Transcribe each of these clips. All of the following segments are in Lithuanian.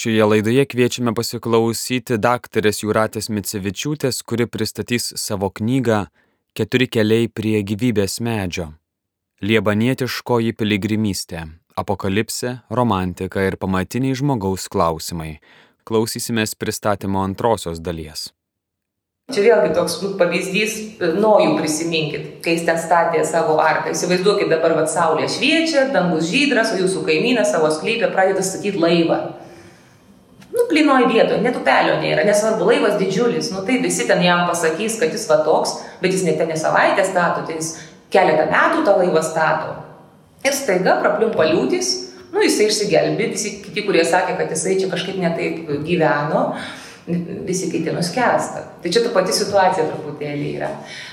Šioje laidoje kviečiame pasiklausyti daktarės Juratės Micevičiūtės, kuri pristatys savo knygą Keturi keliai prie gyvybės medžio. Liebanietiškoji piligrimystė - apokalipsė, romantika ir pamatiniai žmogaus klausimai. Klausysimės pristatymo antrosios dalies. Čia vėlgi toks nu, pavyzdys, nojų prisiminkit, kai jis ten statė savo arką. Įsivaizduokit dabar, va, saulė šviečia, dangus žydras, o jūsų kaimynas savo sklypę pradeda statyti laivą. Nu, plinoj vietoje, net upelio nėra, nesvarbu, laivas didžiulis, nu tai visi ten jam pasakys, kad jis va toks, bet jis net ne savaitę stato, tai jis keletą metų tą laivą stato. Ir staiga prapliumpa liūtis, nu jisai išsigelbi, visi kiti, kurie sakė, kad jisai čia kažkaip netaip gyveno, visi kiti nuskesta. Tai čia ta pati situacija truputėlį yra.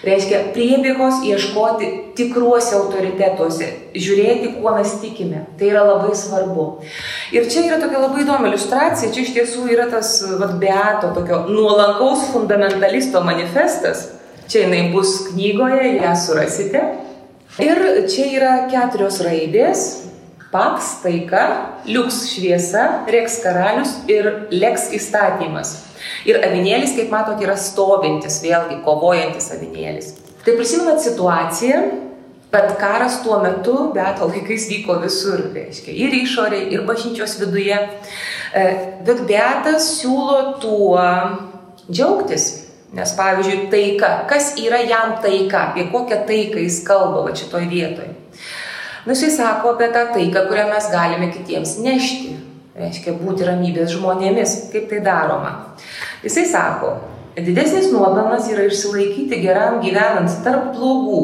Reiškia, priebėgos ieškoti tikruose autoritetuose, žiūrėti, kuo mes tikime. Tai yra labai svarbu. Ir čia yra tokia labai įdomi iliustracija, čia iš tiesų yra tas, vad, beato, tokio nuolankaus fundamentalisto manifestas. Čia jinai bus knygoje, ją surasite. Ir čia yra keturios raidės, Paks taika, liuks šviesa, reks karalius ir leks įstatymas. Ir avinėlis, kaip matot, yra stovintis, vėlgi kovojantis avinėlis. Tai prisimenat situaciją, bet karas tuo metu, bet laikais vyko visur, reiškia, ir išorėje, ir bažnyčios viduje. E, bet betas siūlo tuo džiaugtis. Nes pavyzdžiui, taika, kas yra jam taika, apie kokią taiką jis kalba va šitoj vietoj. Nu, jisai sako apie tą taiką, kurią mes galime kitiems nešti. Reiškia būti ramybės žmonėmis. Kaip tai daroma? Jisai sako, didesnis nuopelnas yra išsilaikyti geram gyvenant tarp blogų.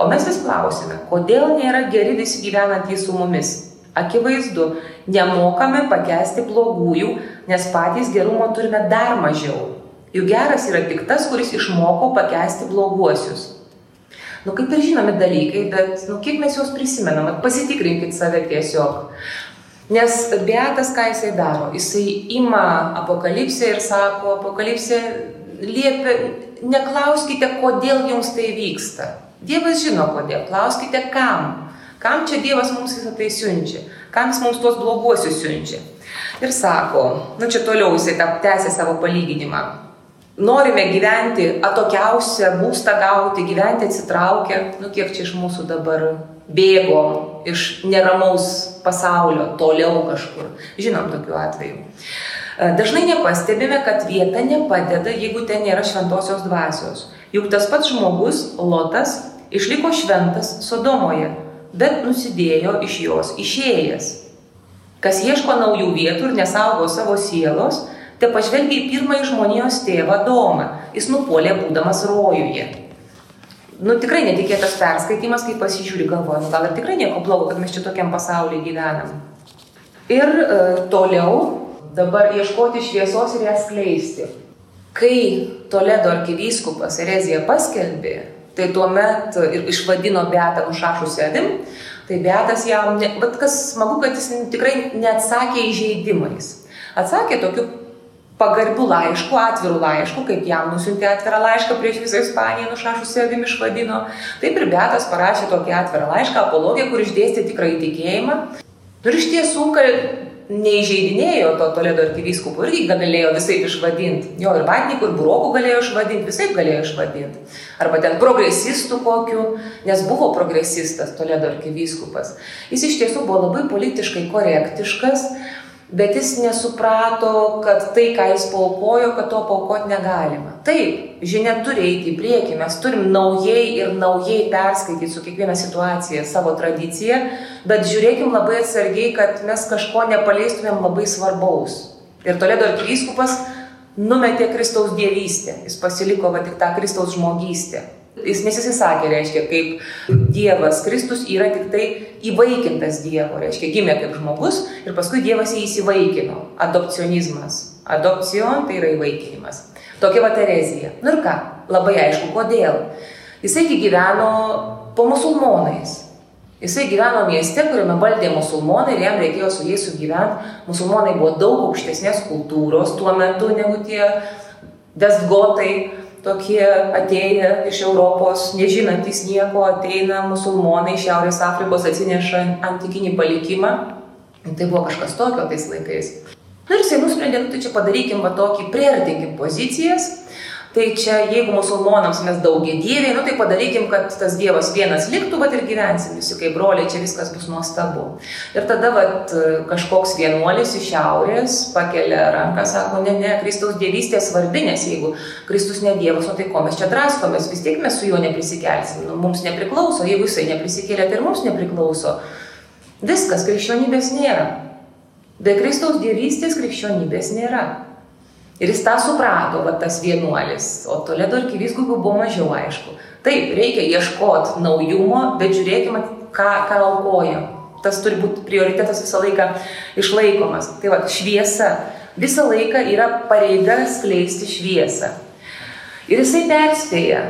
O mes vis klausime, kodėl nėra geri visi gyvenantys su mumis. Akivaizdu, nemokame pakesti blogųjų, nes patys gerumo turime dar mažiau. Juk geras yra tik tas, kuris išmoko pakesti bloguosius. Nu, kaip ir žinomi dalykai, bet, nu, kiek mes juos prisimenam, pasitikrinkit save tiesiog. Nes Beatas ką jisai daro? Jisai ima apokalipsę ir sako, apokalipsė liepia, neklauskite, kodėl jums tai vyksta. Dievas žino kodėl, klauskite kam. Kam čia Dievas mums visą tai siunčia? Kam jis mums tuos bloguosius siunčia? Ir sako, nu čia toliau jisai tęsė savo palyginimą norime gyventi atokiausią būstą gauti, gyventi atsitraukę, nu kiek čia iš mūsų dabar bėgo iš neramaus pasaulio, toliau kažkur. Žinom tokių atvejų. E, dažnai nepastebime, kad vieta nepadeda, jeigu ten nėra šventosios dvasios. Juk tas pats žmogus, Lotas, išliko šventas Sodomoje, bet nusidėjo iš jos išėjęs. Kas ieško naujų vietų ir nesaugo savo sielos, te pažvelgia į pirmąjį žmonijos tėvą Domą. Jis nupuolė būdamas rojuje. Nu, tikrai netikėtas perskaitimas, kai pasižiūri galvoju, nu, gal ir tikrai nieko blogo, kad mes čia tokiam pasaulyje gyvenam. Ir e, toliau dabar ieškoti šviesos ir ją skleisti. Kai Toledo arkivyskupas ereziją paskelbė, tai tuomet ir išvadino Beatą nušašusi avim, tai Beatas jam, ne, bet kas smagu, kad jis tikrai neatsakė įžeidimais. Atsakė tokiu pagarbių laiškų, atvirų laiškų, kaip jam nusintė atvirą laišką prieš visą Ispaniją, nušašusi avim išvadino. Taip ir Betas parašė tokį atvirą laišką, apologiją, kur išdėstė tikrą įtikėjimą. Ir iš tiesų, kad neįžeidinėjo to Toledo arkivyskupų, irgi galėjo visai išvadinti. Jo ir vatnikų, ir burokų galėjo išvadinti, visai galėjo išvadinti. Arba ten progresistų kokiu, nes buvo progresistas Toledo arkivyskupas. Jis iš tiesų buvo labai politiškai korektiškas, bet jis nesuprato, kad tai, ką jis paukojo, kad to paukoti negalima. Taip, žinia turi eiti į priekį, mes turim naujai ir naujai perskaityti su kiekviena situacija savo tradiciją, bet žiūrėkim labai atsargiai, kad mes kažko nepaleistumėm labai svarbaus. Ir Toledo arkivyskupas numetė Kristaus dievystę, jis pasiliko va tik tą Kristaus žmogystę. Jis nesisakė, reiškia, kaip Dievas Kristus yra tik tai įvaikintas Dievo, reiškia, gimė kaip žmogus ir paskui Dievas jį įsivaikino. Adopcionizmas. Adopcion tai yra įvaikinimas. Tokia va Terezija. Nu ir ką? Labai aišku, kodėl. Jisai gyveno po musulmonais. Jisai gyveno mieste, kuriame valdė musulmonai ir jam reikėjo su jais sugyventi. Musulmonai buvo daug aukštesnės kultūros tuo metu negu tie desgotai tokie atėję iš Europos, nežinantys nieko, ateina musulmonai iš Šiaurės Afrikos, atsineša antikinį palikimą. Tai buvo kažkas tokio tais laikais. Na ir jisai nusprendė, nu tai čia padarykim va tokį, priartinkim pozicijas Tai čia, jeigu musulmonams mes daugia dieviai, nu tai padarykim, kad tas dievas vienas liktų, bet ir gyvensim visi kaip broliai, čia viskas bus nuostabu. Ir tada vat, kažkoks vienuolis iš šiaurės pakelia ranką, sako, ne, ne, Kristaus dievystė svarbi, nes jeigu Kristus ne dievas, nu tai ko mes čia draskomės, vis tiek mes su juo neprisikelsim, nu, mums nepriklauso, jeigu jisai neprisikėlė, tai ir mums nepriklauso. Viskas, krikščionybės nėra. Be Kristaus dievystės krikščionybės nėra. Ir jis tą suprato, va tas vienuolis, o Toledo arkivyskupų buvo mažiau aišku. Taip, reikia ieškoti naujumo, bet žiūrėkime, ką, ką aukojam. Tas turi būti prioritetas visą laiką išlaikomas. Tai va, šviesa. Visą laiką yra pareiga skleisti šviesą. Ir jisai perspėja,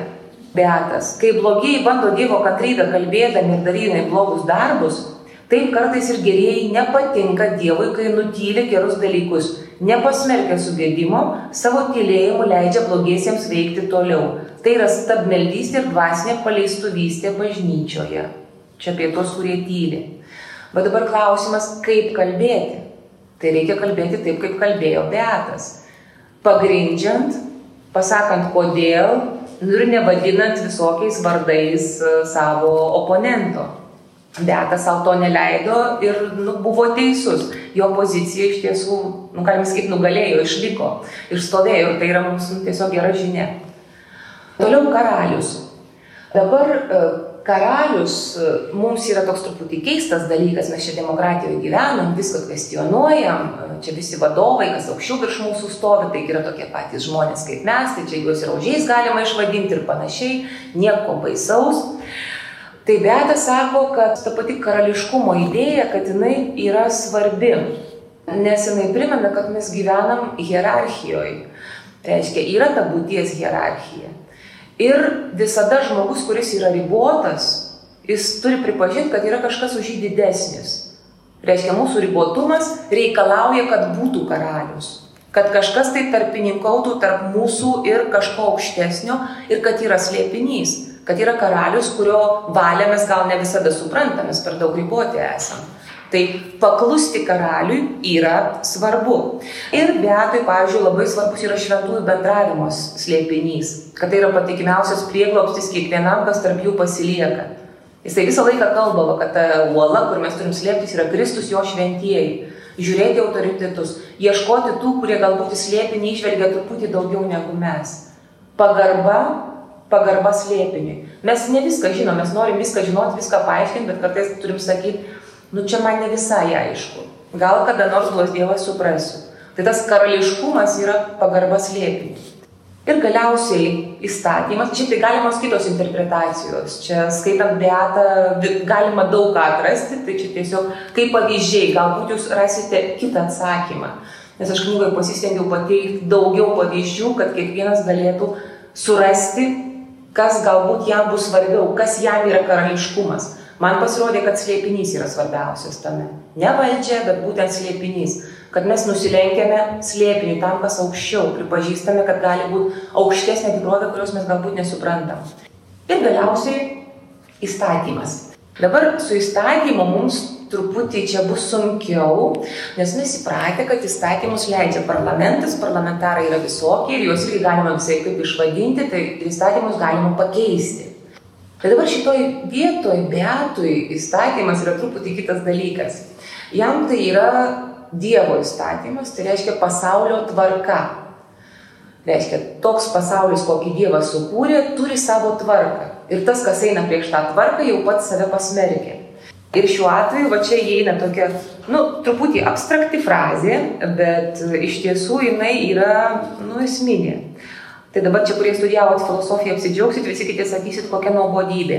Beatas, kai blogiai bando Dievo kantrybę kalbėdami ir darydami blogus darbus, taip kartais ir gerieji nepatinka Dievui, kai nutyli gerus dalykus nepasmerkia sugėdimo, savo tylėjimu leidžia blogiesiems veikti toliau. Tai yra stabmeldystė ir dvasinė paleistuvystė bažnyčioje. Čia apie tos, kurie tyli. Bet dabar klausimas, kaip kalbėti. Tai reikia kalbėti taip, kaip kalbėjo Beatas. Pagrindžiant, pasakant kodėl ir nevadinant visokiais vardais e, savo oponento. Beata savo to neleido ir nu, buvo teisus. Jo pozicija iš tiesų, nu, galima sakyti, nugalėjo, išliko ir stovėjo ir tai yra mums nu, tiesiog gera žinia. Toliau karalius. Dabar e, karalius e, mums yra toks truputį keistas dalykas, mes čia demokratijoje gyvenam, viską kvestionuojam, e, čia visi vadovai, kas aukščiau virš mūsų stovi, tai yra tokie patys žmonės kaip mes, tai čia juos ir aužiais galima išvadinti ir panašiai, nieko baisaus. Tai Beata sako, kad ta pati karališkumo idėja, kad jinai yra svarbi, nes jinai primena, kad mes gyvenam hierarchijoje. Tai reiškia, yra ta būties hierarchija. Ir visada žmogus, kuris yra ribotas, jis turi pripažinti, kad yra kažkas už jį didesnis. Reiškia, mūsų ribotumas reikalauja, kad būtų karalius. Kad kažkas tai tarpininkautų tarp mūsų ir kažko aukštesnio ir kad yra slėpinys kad yra karalius, kurio valią mes gal ne visada suprantam, mes per daug riboti esam. Tai paklusti karaliui yra svarbu. Ir be abejo, pavyzdžiui, labai svarbus yra šventųjų bendravimos slėpinys, kad tai yra patikimiausias prieglobstis kiekvienam, kas tarp jų pasilieka. Jisai visą laiką kalbavo, kad ta uola, kur mes turim slėptis, yra Kristus jo šventieji. Žiūrėti autoritetus, ieškoti tų, kurie galbūt į slėpinį išvelgia truputį daugiau negu mes. Pagarba pagarba slėpiniui. Mes ne viską žinom, mes norim viską žinoti, viską paaiškinti, bet kartais turim sakyti, nu čia man ne visai aišku. Gal kada nors duos Dievas suprasiu. Tai tas karališkumas yra pagarba slėpiniui. Ir galiausiai įstatymas, šiaip tai galimos kitos interpretacijos. Čia skaitant beatą galima daug ką atrasti, tai čia tiesiog kaip pavyzdžiai, galbūt jūs rasite kitą atsakymą. Nes aš knygoje pasistengiau pateikti daugiau pavyzdžių, kad kiekvienas galėtų surasti kas galbūt jam bus svarbiau, kas jam yra karališkumas. Man pasirodė, kad slėpinys yra svarbiausias tame. Ne valdžia, bet būtent slėpinys. Kad mes nusilenkėme slėpinį tam, kas aukščiau, pripažįstame, kad gali būti aukštesnė tikrovė, kurios mes galbūt nesuprantam. Ir galiausiai įstatymas. Dabar su įstatymu mums truputį čia bus sunkiau, nes mes įpratę, kad įstatymus leidžia parlamentas, parlamentarai yra visokie ir juos irgi galima visai kaip išvadinti, tai įstatymus galima pakeisti. Tai dabar šitoj vietoj beatui įstatymas yra truputį kitas dalykas. Jam tai yra Dievo įstatymas, tai reiškia pasaulio tvarka. Reiškia, toks pasaulis, kokį Dievas sukūrė, turi savo tvarką. Ir tas, kas eina prieš tą tvarką, jau pats save pasmerkia. Ir šiuo atveju, va čia įeina tokia, nu, truputį abstrakti frazė, bet iš tiesų jinai yra, nu, esminė. Tai dabar čia, kurie studijavot filosofiją, apsidžiaugsit, visi kiti sakysit, kokia nuobodybė.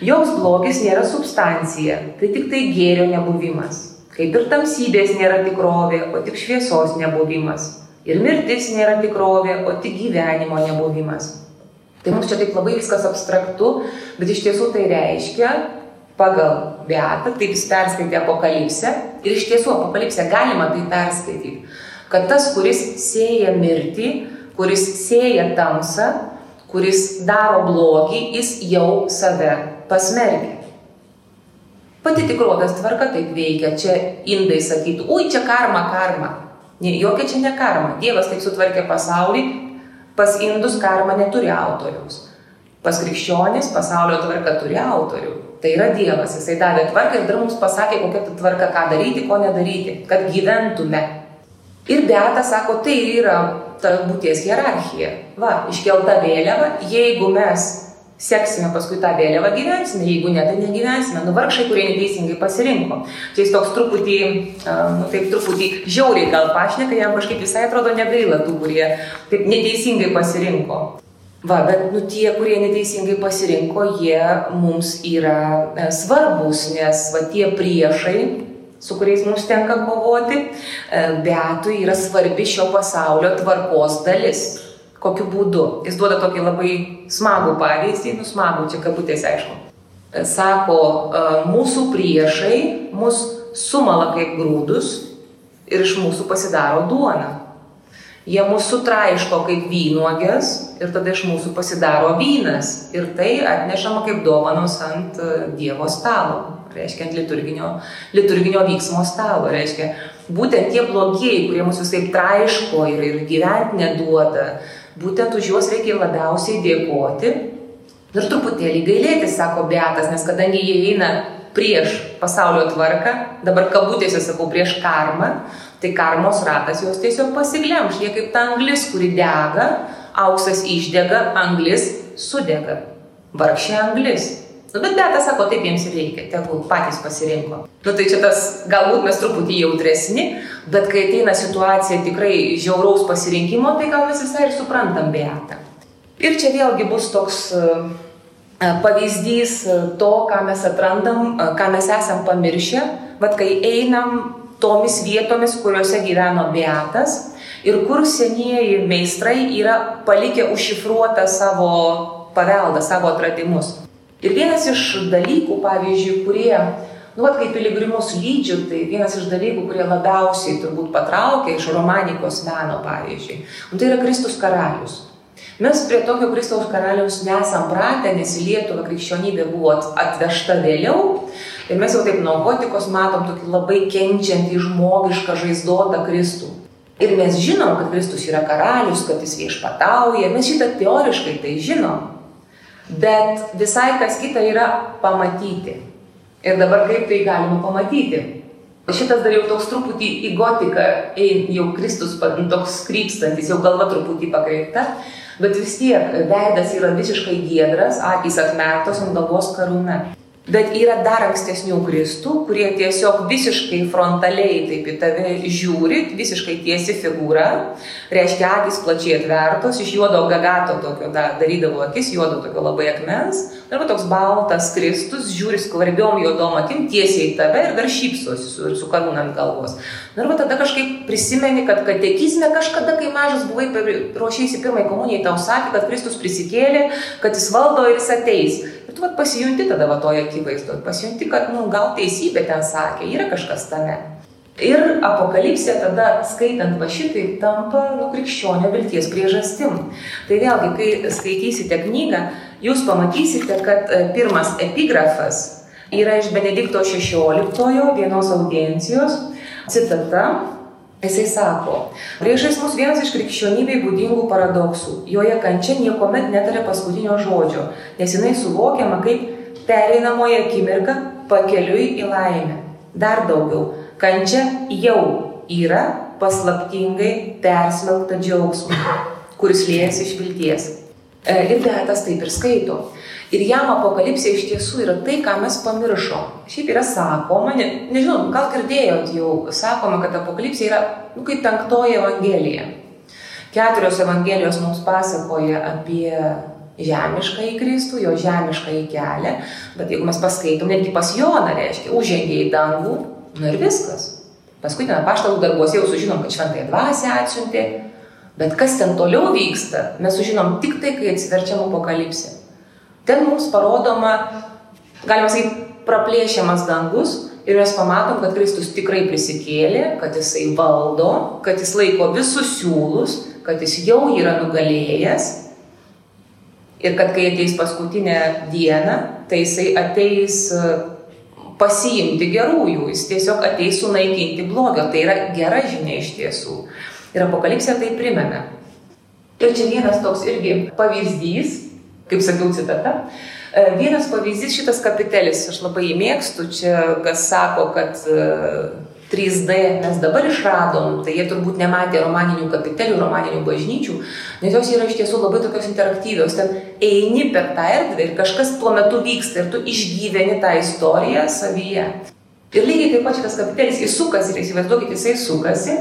Joks blogis nėra substancija, tai tik tai gėrio nebuvimas. Kaip ir tamsybės nėra tikrovė, o tik šviesos nebuvimas. Ir mirtis nėra tikrovė, o tik gyvenimo nebuvimas. Tai mums čia taip labai viskas abstraktu, bet iš tiesų tai reiškia, pagal Beatą, taip jis perskaitė apokalipsę ir iš tiesų apokalipsę galima tai perskaityti, kad tas, kuris sėja mirtį, kuris sėja tamsą, kuris daro blogį, jis jau save pasmerkia. Pati tikrovės tvarka taip veikia, čia indai sakytų, ui čia karma, karma. Jokia čia ne karma. Dievas taip sutvarkė pasaulį, pas indus karma neturi autoriaus. Pas krikščionis pasaulio tvarka turi autorių. Tai yra Dievas, jisai davė tvarką ir dar mums pasakė, kokia ta tvarka, ką daryti, ko nedaryti, kad gyventume. Ir Beata sako, tai yra ta būties hierarchija. Va, iškelta vėliava, jeigu mes seksime paskui tą vėliavą, gyvensime, jeigu ne, tai negyvensime. Nu, vargšai, kurie neteisingai pasirinko. Čia jis toks truputį, nu, taip truputį žiauriai gal pašneka, jam kažkaip visai atrodo negaila tų, kurie taip neteisingai pasirinko. Va, bet nu, tie, kurie neteisingai pasirinko, jie mums yra e, svarbus, nes va, tie priešai, su kuriais mums tenka kovoti, e, beatui yra svarbi šio pasaulio tvarkos dalis. Kokiu būdu? Jis duoda tokį labai smagų pavyzdį, nu smagų, čia kabutės aišku. Sako, mūsų priešai mus sumala kaip grūdus ir iš mūsų pasidaro duona. Jie mūsų traiško kaip vynuogės ir tada iš mūsų pasidaro vynas. Ir tai atnešama kaip dovanos ant Dievo stalo, reiškia ant liturginio, liturginio vyksmo stalo. Reiškia, būtent tie blogieji, kurie mūsų taip traiško ir, ir gyventi neduoda, būtent už juos reikia labiausiai dėkoti ir truputėlį gailėti, sako Beatas, nes kadangi jie eina prieš pasaulio tvarką, dabar kabutėse sakau prieš karmą, tai karmos ratas juos tiesiog pasiglemš, jie kaip ta anglis, kuri dega, auksas išdega, anglis sudega. Vargšė anglis. Nu, bet Beata sako, taip jiems ir reikia, tegul patys pasirinko. Nu, tai čia tas, galbūt mes truputį jautresni, bet kai ateina situacija tikrai žiauraus pasirinkimo, tai gal mes visai ir suprantam Beatą. Ir čia vėlgi bus toks uh, pavyzdys to, ką mes atrandam, uh, ką mes esam pamiršę, vad kai einam tomis vietomis, kuriuose gyveno Beatas ir kur senieji meistrai yra palikę užšifruotą savo paveldą, savo atradimus. Ir vienas iš dalykų, pavyzdžiui, kurie, nu, vat, kaip piligrimus lydžiu, tai vienas iš dalykų, kurie labiausiai turbūt patraukia iš romanikos meno, pavyzdžiui, nu, tai yra Kristus karalius. Mes prie tokio Kristaus karaliaus nesam pratę, nes į Lietuvą krikščionybė buvo atvežta vėliau. Ir mes jau taip nuo gotikos matom tokį labai kenčiantį žmogišką žaizdotą Kristų. Ir mes žinom, kad Kristus yra karalius, kad jis viešpatauja, mes šitą teoriškai tai žinom. Bet visai kas kita yra pamatyti. Ir dabar kaip tai galima pamatyti? Šitas dar jau toks truputį į gotiką, jau Kristus toks krypstantis, jau galva truputį pakreipta, bet vis tiek veidas yra visiškai giedras, akis atmerktos ant galvos karūna. Bet yra dar ankstesnių kristų, kurie tiesiog visiškai frontaliai taip į tave žiūri, visiškai tiesi figūra, reiškia akis plačiai atvertos, iš juodo gagato tokio da, darydavo akis, juodo tokio labai akmens, arba toks baltas kristus, žiūri skvarbiom juodom akim tiesiai į tave ir dar šypsosi su, su karūna ant galvos. Arba tada kažkaip prisimeni, kad katekizme kažkada, kai mažas buvai, ruošiaisi pirmai komunijai, tau sakė, kad Kristus prisikėlė, kad jis valdo ir jis ateis. Ir tu vat, pasijunti tada va toje akivaizdoje, pasijunti, kad nu, gal teisybė ten sakė, yra kažkas tame. Ir apokalipsė tada, skaitant va šitai, tampa nu, krikščionio vilties priežastim. Tai vėlgi, kai skaitysite knygą, jūs pamatysite, kad e, pirmas epigrafas yra iš Benedikto XVI vienos audiencijos, citata, Jisai sako, priešais mus vienas iš krikščionybei būdingų paradoksų. Joje kančia niekuomet netarė paskutinio žodžio, nes jinai suvokiama kaip pereinamoji akimirka pakeliui į laimę. Dar daugiau, kančia jau yra paslaptingai persmelkta džiaugsmu, kuris liejasi iš vilties. E, ir Beatas taip ir skaito. Ir jam apokalipsė iš tiesų yra tai, ką mes pamiršom. Šiaip yra sakoma, ne, nežinau, gal girdėjot jau, sakoma, kad apokalipsė yra nu, kaip penktoji evangelija. Keturios evangelijos mums pasakoja apie žemišką į Kristų, jo žemišką į kelią, bet jeigu mes paskaitom, netgi pas Joną reiškia, užžengė į dangų, nu ir viskas. Paskui ten paštalų darbuose jau sužinom, kad šventąją dvasę atsiuntė, bet kas ten toliau vyksta, mes sužinom tik tai, kai atsiverčiam apokalipsė. Ten mums parodoma, galima sakyti, praplėšiamas dangus ir mes pamatom, kad Kristus tikrai prisikėlė, kad jisai valdo, kad jis laiko visus siūlus, kad jis jau yra nugalėjęs ir kad kai ateis paskutinę dieną, tai jisai ateis pasiimti gerųjų, jis tiesiog ateis sunaikinti blogio. Tai yra gera žinia iš tiesų. Ir apokalipsė tai primena. Ir čia vienas toks irgi pavyzdys, kaip sakiau citata. E, vienas pavyzdys šitas kapitelis, aš labai jį mėgstu, čia kas sako, kad 3D e, mes dabar išradom, tai jie turbūt nematė romaninių kapitelių, romaninių bažnyčių, nes jos yra iš tiesų labai tokios interaktyvios. Ten eini per tą erdvę ir kažkas tuo metu vyksta ir tu išgyveni tą istoriją savyje. Ir lygiai taip pat šitas kapitelis jis sukasi, ir įsivaizduokit, jisai sukasi.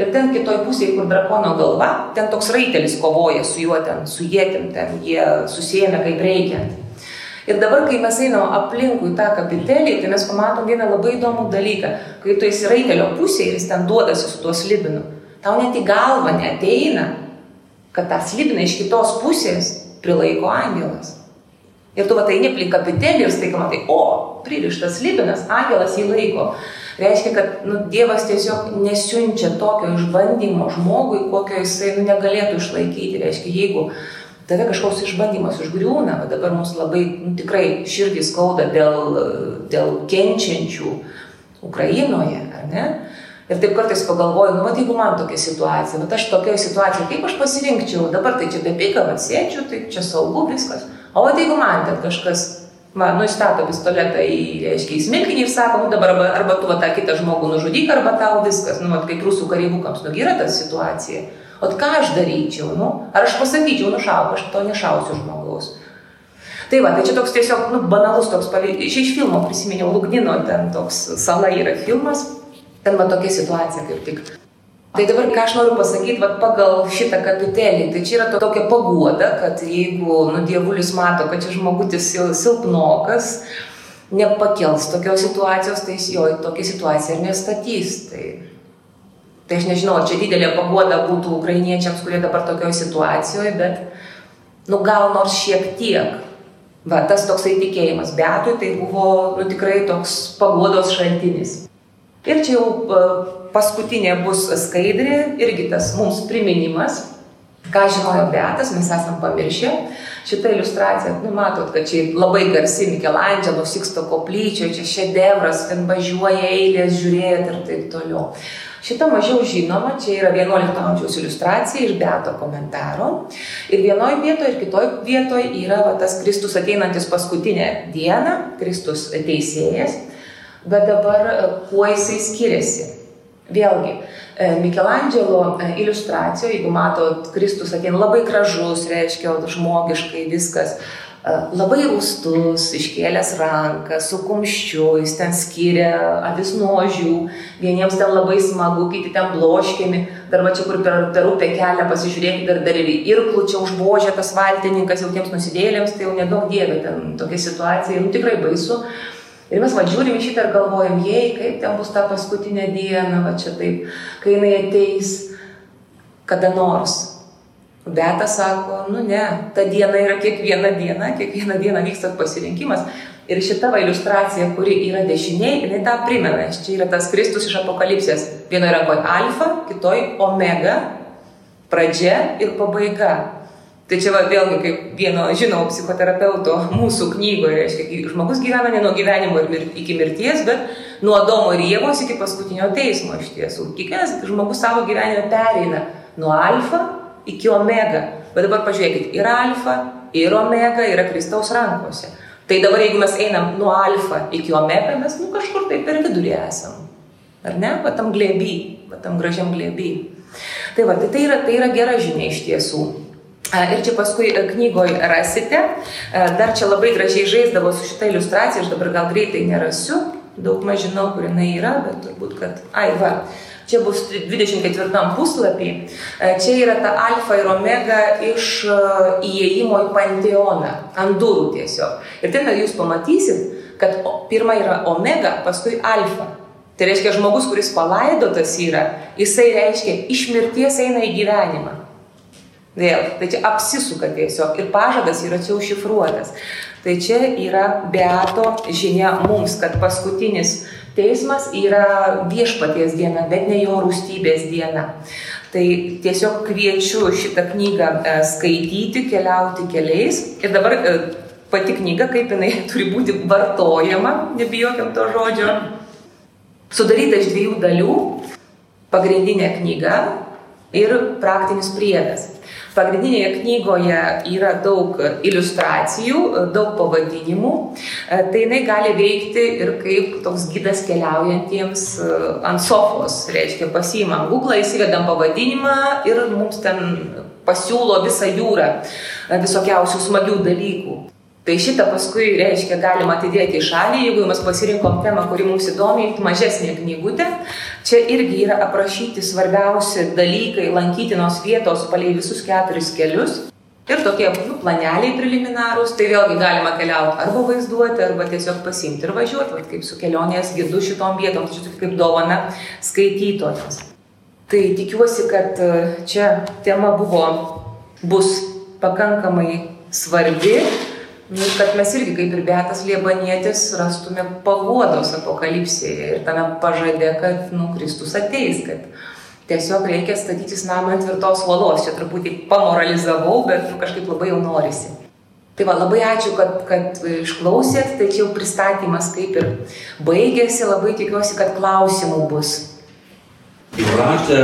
Ir ten kitoj pusėje, kur drakono galva, ten toks raitelis kovoja su juo, ten su jėtim, ten jie susijęme kaip reikiant. Ir dabar, kai mes einam aplinkui tą kapitelį, tai mes pamatom vieną labai įdomų dalyką. Kai tu esi raitelio pusėje ir jis ten duodasi su tuo slibinu, tau net į galvą neteina, kad tą slibiną iš kitos pusės prilaiko angelas. Ir tu matai, neplink kapitelį ir staiga matai, o, pririštas libinas, angelas jį laiko. Reiškia, kad nu, Dievas tiesiog nesiunčia tokio išbandymo žmogui, kokio jisai nu, negalėtų išlaikyti. Reiškia, jeigu tave kažkoks išbandymas užgriūna, o dabar mums labai nu, tikrai širdį skauda dėl, dėl kenčiančių Ukrainoje, ar ne? Ir taip kartais pagalvoju, nu, mat, jeigu man tokia situacija, bet aš tokioje situacijoje, kaip aš pasirinkčiau, dabar tai čia be pika, atsėčiau, tai čia saugu viskas. O vat jeigu man ten kažkas, man, nu, įstato pistoletą į, reiškia, į smilkinį ir sako, nu, dabar arba, arba tu va, tą kitą žmogų nužudyk, arba tau viskas, nu, vat, kaip rusų kareivukams, nu, yra ta situacija. O ką aš daryčiau, nu, ar aš pasakyčiau, nušauk, aš to nešausiu žmogaus. Tai va, tai čia toks tiesiog, nu, banalus toks pavyzdys. Iš, iš filmo prisiminiau, Lugnino, ten toks sala yra filmas, ten va tokia situacija kaip tik. Tai dabar ką aš noriu pasakyti, va, pagal šitą kapitelį, tai čia yra to, tokia paguoda, kad jeigu nu, dievulis mato, kad čia žmogutis silpnokas, nepakels tokios situacijos, tai jis jo į tokią situaciją ir nestatys. Tai, tai aš nežinau, čia didelė paguoda būtų ukrainiečiams, kurie dabar tokioje situacijoje, bet, nu gal nors šiek tiek. Va, tas toksai tikėjimas, betui tai buvo nu, tikrai toks paguodos šaltinis. Ir čia jau e, paskutinė bus skaidrė, irgi tas mums priminimas, ką žinojo Beatas, mes esam pamiršę. Šitą iliustraciją, nu matot, kad čia labai garsi Mikelandželo Siksto koplyčio, čia šedevras, ten važiuoja eilės, žiūrėt ir taip toliau. Šita mažiau žinoma, čia yra 11 amžiaus iliustracija iš Beato komentaro. Ir vienoje vietoje ir kitoje vietoje yra va, tas Kristus ateinantis paskutinę dieną, Kristus teisėjas. Bet dabar e, kuo jisai skiriasi? Vėlgi, e, Mikelandželo e, iliustracijoje, jeigu matot, Kristus ateina labai gražus, reiškia žmogiškai viskas, labai rūstus, iškėlęs ranką, su kumščiu, jis ten skiria avis nuožių, vieniems ten labai smagu, kiti ten bloškiami, dar va čia kur per, per upę kelią pasižiūrėkit, dar dar ir irklų čia užbožė tas valtininkas jau tiems nusidėlėms, tai jau nedaug dievė ten tokia situacija, nu tikrai baisu. Ir mes va žiūrim šitą ir galvojam, jei, kaip ten bus ta paskutinė diena, va čia taip, kai jinai ateis kada nors. Beta sako, nu ne, ta diena yra kiekviena diena, kiekvieną dieną vyksta pasirinkimas. Ir šita va iliustracija, kuri yra dešiniai, jinai tą primena. Čia yra tas Kristus iš apokalipsės. Vienoje rankoje alfa, kitoj omega, pradžia ir pabaiga. Tai čia va, vėlgi, kaip vieno žinomo psichoterapeuto mūsų knygoje, reiškia, žmogus gyvena ne nuo gyvenimo mir, iki mirties, bet nuo Adomo ir Jėvos iki paskutinio teismo iš tiesų. Kiekvienas žmogus savo gyvenime pereina nuo alfa iki omega. Bet dabar pažiūrėkit, yra alfa, ir omega, yra Kristaus rankose. Tai dabar jeigu mes einam nuo alfa iki omega, mes nu kažkur tai per vidurį esam. Ar ne? Va tam glėby, va tam gražiam glėby. Tai va, tai, tai, yra, tai yra gera žinia iš tiesų. Ir čia paskui e, knygoje rasite. Dar čia labai gražiai žaisdavo su šitą iliustraciją, aš dabar gal greitai nerasiu, daug maž žinau, kur jinai yra, bet turbūt, kad... Ai, va, čia bus 24 puslapį. Čia yra ta alfa ir omega iš įėjimo į panteoną, ant durų tiesiog. Ir ten jūs pamatysit, kad pirma yra omega, paskui alfa. Tai reiškia, žmogus, kuris palaidotas yra, jisai reiškia, iš mirties eina į gyvenimą. Vėl, tai čia apsisuka tiesiog ir pažadas yra čia užšifruotas. Tai čia yra beato žinia mums, kad paskutinis teismas yra viešpaties diena, bet ne jo rūstybės diena. Tai tiesiog kviečiu šitą knygą e, skaityti, keliauti keliais. Ir dabar e, pati knyga, kaip jinai turi būti vartojama, nebijokim to žodžio. Sudaryta iš dviejų dalių - pagrindinė knyga ir praktinis priedas. Pagrindinėje knygoje yra daug iliustracijų, daug pavadinimų. E, tai jinai gali veikti ir kaip toks gydas keliaujantiems e, ant sofos. Reiškia, pasiimam Google, įsivedam pavadinimą ir mums ten pasiūlo visą jūrą e, visokiausių smagių dalykų. Tai šitą paskui, reiškia, galima atidėti į šalį, jeigu mes pasirinkom temą, kuri mums įdomi, mažesnė knygutė. Čia irgi yra aprašyti svarbiausi dalykai, lankytinos vietos palei visus keturis kelius. Ir tokie nu, planeliai preliminarūs, tai vėlgi galima keliauti arba vaizduoti, arba tiesiog pasimti ir važiuoti, va, kaip su kelionės gidu šitom vietom, tai kaip dovana skaitytojams. Tai tikiuosi, kad e, čia tema buvo, bus pakankamai svarbi Nu, kad mes irgi, kaip ir Betas Liebanietis, rastume paguodos apokalipsėje ir tame pažadė, kad nu, Kristus ateis, kad tiesiog reikia statytis namą ant tvirtos uolos. Čia truputį pamoralizavau, bet nu, kažkaip labai jau norisi. Tai va, labai ačiū, kad, kad išklausėt, tai čia jau pristatymas kaip ir baigėsi, labai tikiuosi, kad klausimų bus. Jūratė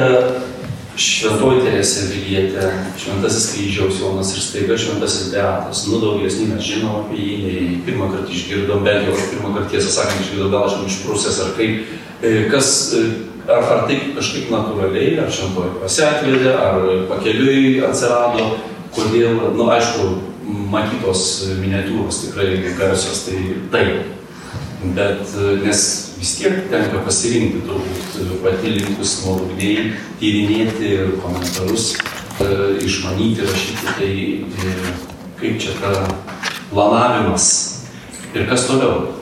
Šventoji Teresė Vilietė, Šventasis kryžiaus Jonas ir staiga Šventasis Beatas. Nu, daugelis nei mes žinom apie jį, nei pirmą kartą išgirdom, bent jau pirmą kartą tiesą sakant išgirdau, gal aš išprūsęs ar kaip. E, kas, e, ar, ar tai kažkaip natūraliai, ar šventoji pasiatvedė, ar pakeliui atsirado, kodėl, na, nu, aišku, matytos miniatūros tikrai garsios, tai taip. Bet nes vis tiek tenka pasirinkti turbūt pati linkus nuodugniai tyrinėti ir komentarus, e, išmanyti, rašyti, tai e, kaip čia ta planavimas ir kas toliau.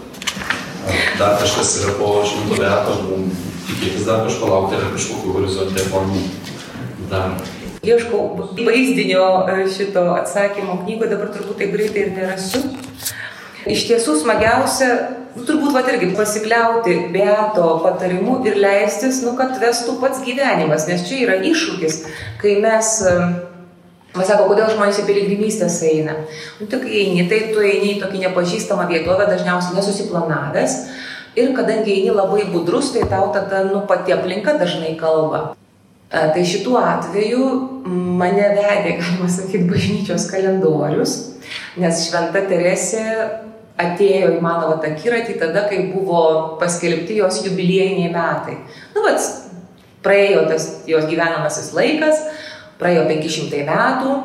Ar dar kažkas yra po šimto metų, tikėtis dar kažko laukti, ar kažkokiu horizonte planų dar. Ieškau vaizdinio e, šito atsakymo knygoje, dabar turbūt taip greitai ir nerasiu. Iš tiesų smagiausia, nu, turbūt va irgi pasikliauti beato patarimu ir leistis, nu, kad vestų pats gyvenimas, nes čia yra iššūkis, kai mes Man sako, kodėl žmonės į piligrimystės eina. Nu, tik eini, tai tu eini į tokį nepažįstamą vietovę, dažniausiai nesusiplanavęs. Ir kadangi eini labai budrus, tai tau tada, nu, pati aplinka dažnai kalba. E, tai šituo atveju mane vedė, galima sakyti, bažnyčios kalendorius, nes Šventa Teresė atėjo į mano vat akiratį tada, kai buvo paskelbti jos jubiliejiniai metai. Nu, vat, praėjo tas jos gyvenamasis laikas, praėjo 500 metų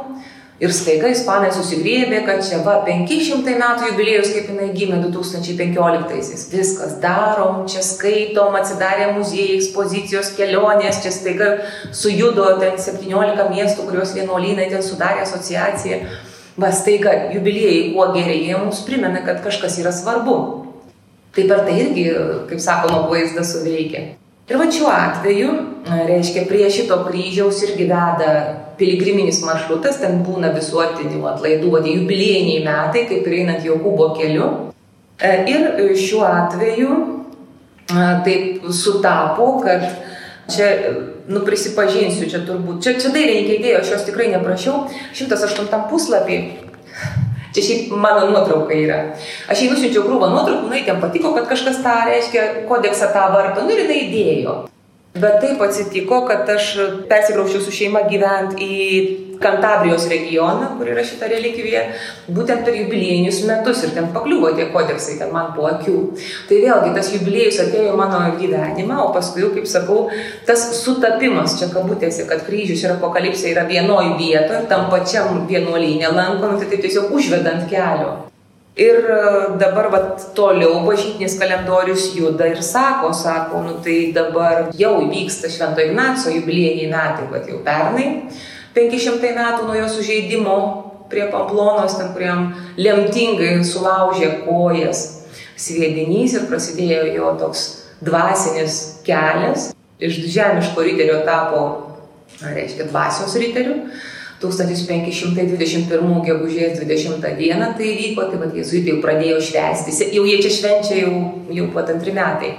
ir staiga ispanai susigrėbė, kad čia va 500 metų jubiliejus, kaip jinai gimė 2015-aisiais. Viskas darom, čia skaitom, atsidarė muziejai, ekspozicijos, kelionės, čia staiga sujudo ten 17 miestų, kurios vienuolynai ten sudarė asociaciją va staiga jubiliejai kuo geriai, jie mums primena, kad kažkas yra svarbu. Tai per tai irgi, kaip sakoma, vaizdas suveikia. Ir va šiuo atveju, reiškia, prie šito kryžiaus irgi veda piligriminis maršrutas, ten būna visuotinių atlaidų, vadė jubiliejiniai metai, kaip ir einant Jokūbo keliu. E, ir šiuo atveju taip sutapo, kad čia nu prisipažinsiu, čia turbūt, čia, čia dailininkė įdėjo, aš jos tikrai neprašiau, 108 puslapį. Čia šiaip mano nuotrauka yra. Aš jai nusiunčiau krūvą nuotraukų, nu, jam patiko, kad kažkas tą reiškia, kodeksą tą varto, nu ir jinai įdėjo. Bet taip atsitiko, kad aš persikrauščiau su šeima gyventi į Kantabrijos regioną, kur yra šita relikvija, būtent per jubiliejinius metus ir ten pakliuvo tie kodeksai, ten man po akių. Tai vėlgi tas jubiliejus atėjo į mano gyvenimą, o paskui, kaip sakau, tas sutapimas čia kabutėse, kad kryžius ir apokalipsė yra vienoje vietoje, tam pačiam vienuolynė lankom, tai taip tiesiog užvedant kelio. Ir e, dabar vat, toliau bažnytinis kalendorius juda ir sako, sako, nu tai dabar jau vyksta Švento Ignaco jubiliejiniai metai, vat jau pernai, 500 metų nuo jo sužeidimo prie Pamplonos, ten kuriam lemtingai sulaužė kojas sviedinys ir prasidėjo jo toks dvasinis kelias. Iš žemiško riterio tapo, reiškia, dvasios riteriu. 1521 gegužės 20 dieną tai vyko, tai vad jėzuitai jau pradėjo švęsti, jau jie čia švenčia jau, jau pat antri metai.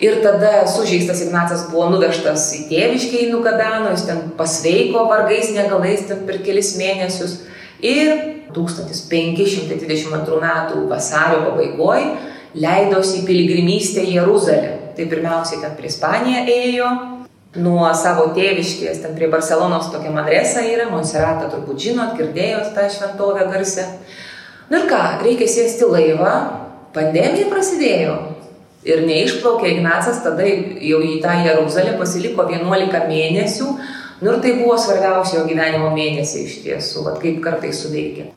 Ir tada sužeistas Ignacas buvo nuvežtas į tėviškę į Nukadano, jis ten pasveiko vargais negalais ten per kelis mėnesius. Ir 1522 m. vasario pabaigoje leidosi į piligrimystę į Jeruzalę. Tai pirmiausiai ten prie Ispaniją ėjo, nuo savo tėviškės, ten prie Barcelonos tokia Madresa yra, Monserratą turbūt žinot, girdėjot tą šventovę garsę. Na nu ir ką, reikia sėsti laivą, pandemija prasidėjo. Ir neišplaukė Ignacas, tada jau į tą Jeruzalę pasiliko 11 mėnesių. Nu ir tai buvo svarbiausia jo gyvenimo mėnesiai iš tiesų, vad kaip kartai suveikia.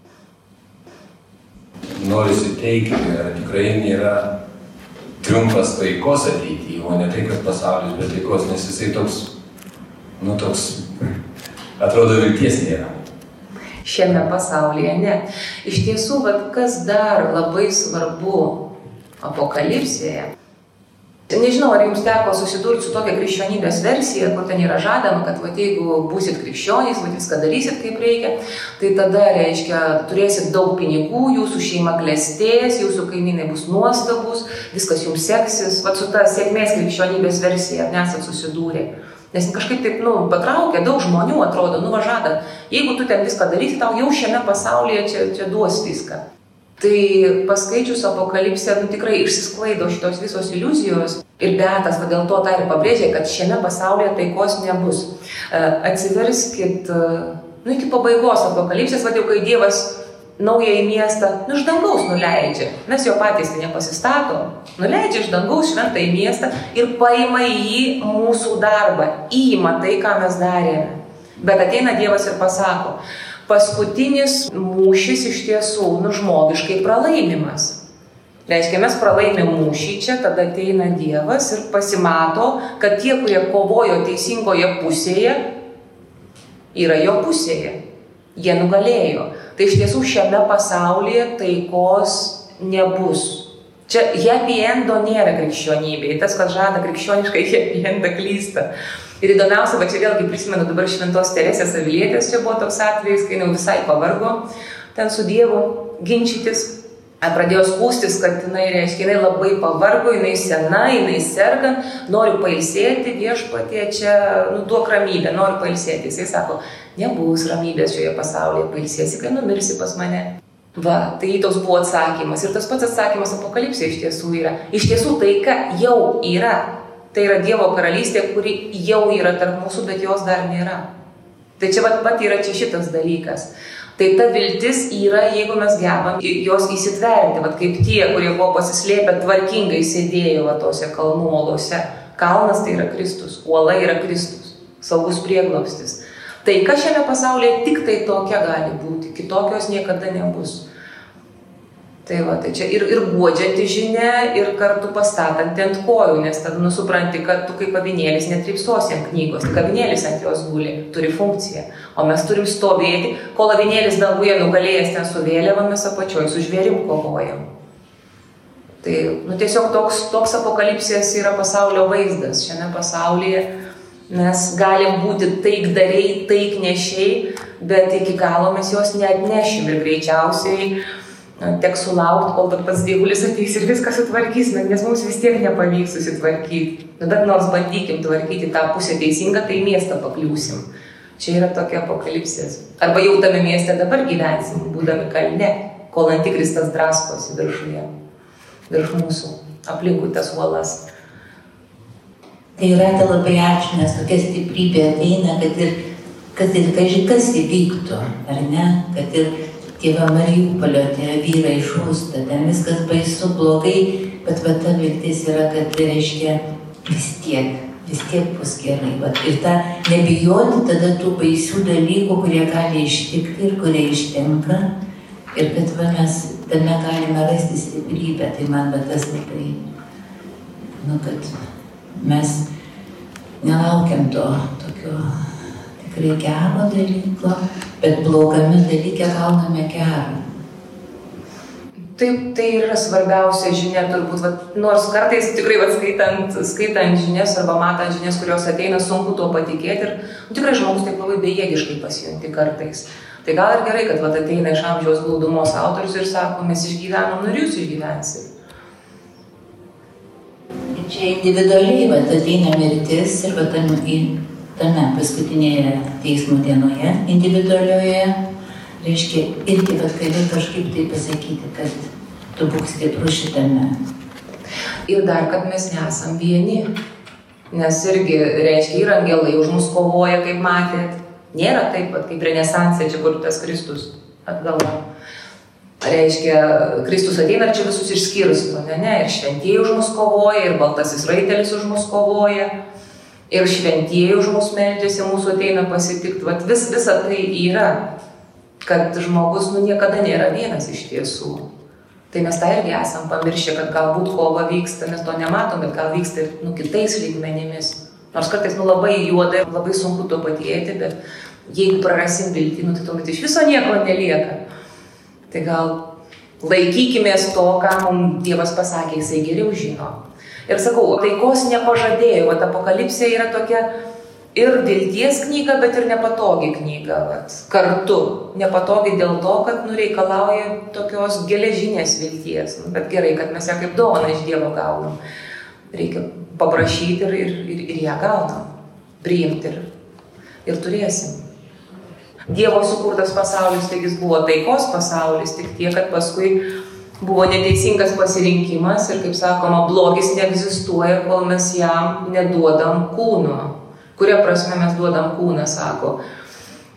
Norisi teikti, ar tikrai nėra triumfas taikos ateityje, o ne tai, kad pasaulis be taikos, nes jisai toks, nu toks, atrodo, vilties nėra. Šiame pasaulyje ne. Iš tiesų, vad kas dar labai svarbu apokalipsėje, Nežinau, ar jums teko susidurti su tokia krikščionybės versija, kur ten yra žadama, kad va, jeigu būsit krikščionys, va, viską darysit kaip reikia, tai tada, reiškia, turėsit daug pinigų, jūsų šeima klestės, jūsų kaimynai bus nuostabus, viskas jums seksis, va, su ta sėkmės krikščionybės versija nesat susidūrę. Nes kažkaip taip, nu, patraukia, daug žmonių atrodo, nu, važada, jeigu tu ten viską darysi, tau jau šiame pasaulyje čia, čia duos viską. Tai paskaičius apokalipsę, nu, tikrai išsisklaido šitos visos iliuzijos ir betas, va dėl to tą ir pabrėžė, kad šiame pasaulyje taikos nebus. E, atsiverskit, e, nu, iki pabaigos apokalipsės, va jau kai Dievas naująjį miestą, nu, iš dangaus nuleidžia. Mes jo patys tai nepasistatom. Nuleidžia iš dangaus šventą į miestą ir paima į jį mūsų darbą, įima tai, ką mes darėme. Bet ateina Dievas ir pasako, paskutinis mūšis iš tiesų, nu, žmogiškai pralaimimas. Reiškia, mes pralaimėm mūšį čia, tada ateina Dievas ir pasimato, kad tie, kurie kovojo teisingoje pusėje, yra jo pusėje. Jie nugalėjo. Tai iš tiesų šiame pasaulyje taikos nebus. Čia happy endo nėra krikščionybė. Tas, kas žada krikščioniškai happy endą klysta. Ir įdomiausia, va čia vėlgi prisimenu dabar Šventos Teresės Avilietės, čia buvo toks atvejis, kai jau visai pavargo ten su Dievu ginčytis. Pradėjo skūstis, kad jinai, reiškia, jinai labai pavargo, jinai sena, jinai serga, nori pailsėti, viešpatie čia, nu, duok ramybę, nori pailsėti. Jisai sako, nebus ramybės šioje pasaulyje, pailsėsi, kai numirsi pas mane. Va, tai toks buvo atsakymas. Ir tas pats atsakymas apokalipsė iš tiesų yra. Iš tiesų taika jau yra. Tai yra Dievo karalystė, kuri jau yra tarp mūsų, bet jos dar nėra. Tai čia pat, pat yra čia šitas dalykas. Tai ta viltis yra, jeigu mes gebam jos įsitverti, vat kaip tie, kurie buvo pasislėpę tvarkingai sėdėjo va tose kalnų olose. Kalnas tai yra Kristus, uola yra Kristus, saugus prieglobstis. Tai kas šiame pasaulyje tik tai tokia gali būti, kitokios niekada nebus. Tai va, tai čia ir, ir guodžianti žinia, ir kartu pastatanti ant kojų, nes tada nusipranti, kad tu kaip avinėlis netripsosi ant knygos, tik avinėlis ant jos guli, turi funkciją. O mes turim stovėti, kol avinėlis danguje nugalėjęs ten su vėliavomis apačioj, su žvėrim kovojam. Tai nu, tiesiog toks, toks apokalipsės yra pasaulio vaizdas. Šiame pasaulyje mes galim būti taikdariai, taiknešiai, bet iki galo mes jos neatnešim ir greičiausiai teks sulaukti, kol pats dievulis ateis ir viską sutvarkys, nes mums vis tiek nepavyks susitvarkyti. Nu, bet nors bandykim tvarkyti tą pusę teisingą, tai miestą pakliūsim. Čia yra tokia apokalipsės. Arba jau tame mieste dabar gyvensim, būdami kalne, kol antikristas draskosi viršuje, virš mūsų, aplinkui tas uolas. Tai yra tai labai ačiū, nes tokia stiprybė ateina, kad ir, kad ir kažkas įvyktų, ar ne, kad ir tėvą Mariupolio, tie vyrai žūsta, ten viskas baisu, blogai, bet va ta viltis yra, kad tai reiškia vis tiek, vis tiek bus gerai. Vat, ir tą nebijoti tada tų baisių dalykų, kurie gali ištikti ir kurie ištinka. Ir kad va, mes tame galime rasti stiprybę, tai man va tas labai, nu, kad mes nelaukiam to tokio tikrai gero dalyko, bet blogame dalyke gauname gerą. Taip, tai yra svarbiausia žinia, turbūt, vat, nors kartais tikrai vat, skaitant, skaitant žinias arba matant žinias, kurios ateina, sunku tuo patikėti ir tikrai žmogus taip labai bejėgiškai pasijunti kartais. Tai gal ir gerai, kad vat, ateina iš amžiaus glaudumos autorius ir sako, mes išgyvenom, nu ir jūs išgyvensit. Čia individualiai, bet ateina mirtis ir tam, tame paskutinėje teismo dienoje individualioje reiškia, irgi vat gali kažkaip tai pasakyti, kad tu būk stiprus šitame. Ir dar, kad mes nesam vieni. Nes irgi, reiškia, ir angelai už mus kovoja, kaip matėt. Nėra taip, pat, kaip renesansė, čia kur tas Kristus atgala. Reiškia, Kristus ateina ir čia visus išskirsto, ne, ne, ir šventieji už mus kovoja, ir baltasis raitelis už mus kovoja, ir šventieji už mus meldžiasi, mūsų ateina pasitikti. Vat vis, visa tai yra, kad žmogus nu niekada nėra vienas iš tiesų. Tai mes tą irgi esam pamiršę, kad galbūt kova vyksta, mes to nematom, bet gal vyksta ir nu, kitais lygmenimis. Nors kartais nu, labai juoda ir labai sunku to patikėti, bet jeigu prarasim viltį, nu, tai tuomet iš viso nieko nelieka. Tai gal laikykime to, ką mums Dievas pasakė, jisai geriau žino. Ir sakau, taikos nepažadėjau, o apokalipsė yra tokia ir vilties knyga, bet ir nepatogi knyga. Vat, kartu. Nepatogi dėl to, kad nureikalauja tokios geležinės vilties. Nu, bet gerai, kad mes ją kaip dovaną iš Dievo gaunam. Reikia paprašyti ir, ir, ir, ir ją gaunam. Priimti ir, ir turėsim. Dievo sukurtas pasaulis, taigi jis buvo taikos pasaulis, tik tiek, kad paskui buvo neteisingas pasirinkimas ir, kaip sakoma, blogis neegzistuoja, kol mes jam neduodam kūno Kuria prasme mes duodam kūną, sako.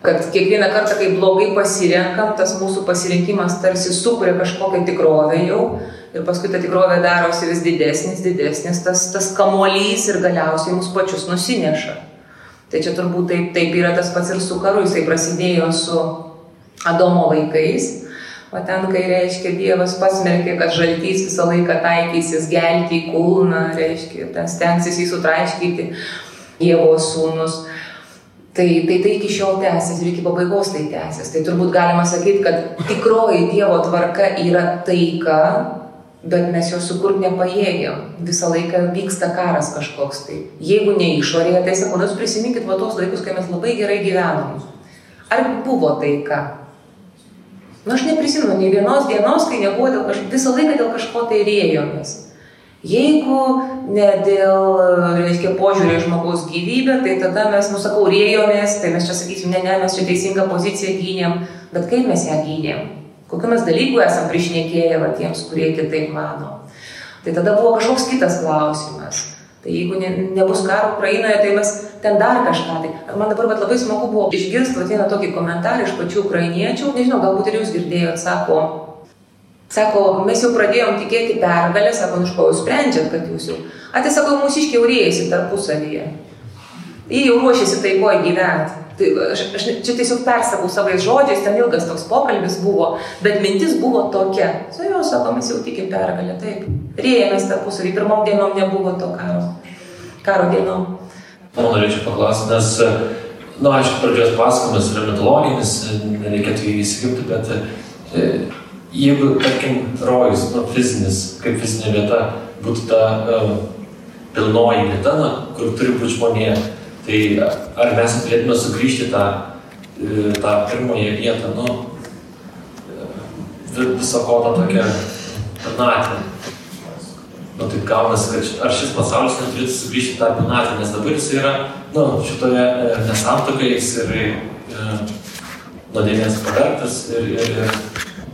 Kad kiekvieną kartą, kai blogai pasirenkam, tas mūsų pasirinkimas tarsi sukuria kažkokią tikrovę jau ir paskui ta tikrovė darosi vis didesnis, didesnis, tas, tas kamuolys ir galiausiai mus pačius nusineša. Tai čia turbūt taip, taip yra tas pats ir su karu, jisai prasidėjo su Adomo vaikais, o ten, kai reiškia Dievas pasmerkė, kad žaltys visą laiką taikysis gelti į kūną, reiškia, ten stengsis jį sutraiškyti, Dievo sūnus. Tai, tai tai iki šiol tęsiasi ir iki pabaigos tai tęsiasi. Tai turbūt galima sakyti, kad tikroji Dievo tvarka yra taika, bet mes jo sukurti nepajėgiam. Visą laiką vyksta karas kažkoks tai. Jeigu ne išorėje, tai sakau, jūs prisiminkit va tos laikus, kai mes labai gerai gyvenom. Ar buvo taika? Na, nu, aš neprisimenu nei vienos dienos, kai nebuvo dėl kažko, visą laiką dėl kažko tai rėjomės. Jeigu ne dėl, reiškia, požiūrį į žmogaus gyvybę, tai tada mes, nusakau, rėjomės, tai mes čia sakysim, ne, ne, mes čia teisingą poziciją gynėm, bet kaip mes ją gynėm? Kokiu mes dalykų esam priešnekėję va, tiems, kurie kitaip mano? Tai tada buvo kažkoks kitas klausimas. Tai jeigu ne, nebus karo Ukrainoje, tai mes ten dar kažką. Tai man dabar labai smagu buvo išgirsti vieną tokį komentarą iš pačių ukrainiečių, nežinau, galbūt ir jūs girdėjote, sako, Sako, mes jau pradėjom tikėti pergalę, sako, nu iš ko jūs sprendžiat, kad jūs jau. A, tai sako, mūsiškiai urėjasi tarpusavyje. Jie jau ruošiasi taikoje gyventi. Tai aš, aš čia tiesiog persakau savais žodžiais, ten ilgas toks pokalbis buvo, bet mintis buvo tokia. Su jo, sako, mes jau tikim pergalę, taip. Rėjomės tarpusavį, pirmom dienom nebuvo to karo. Karo dienom. Manau, norėčiau paklausyti, nes, na, nu, aišku, pradžios pasakojimas yra mitologinis, nereikėtų jį įsigimti, bet e, jeigu, tarkim, rojus, nu, fizinis, kaip fizinė vieta, būtų ta um, pilnoji vieta, na, kur turi būti žmonė, tai ar mes galėtume sugrįžti tą, e, tą pirmąją vietą, nu, viso ko tą tokią pilnatvę. Nu, taip gaunasi, kad ar šis pasaulis neturėtų sugrįžti tą pilnatvę, nes dabar jis yra, nu, šitoje e, nesantokai jis e, nuodėmės pavertas ir, ir, ir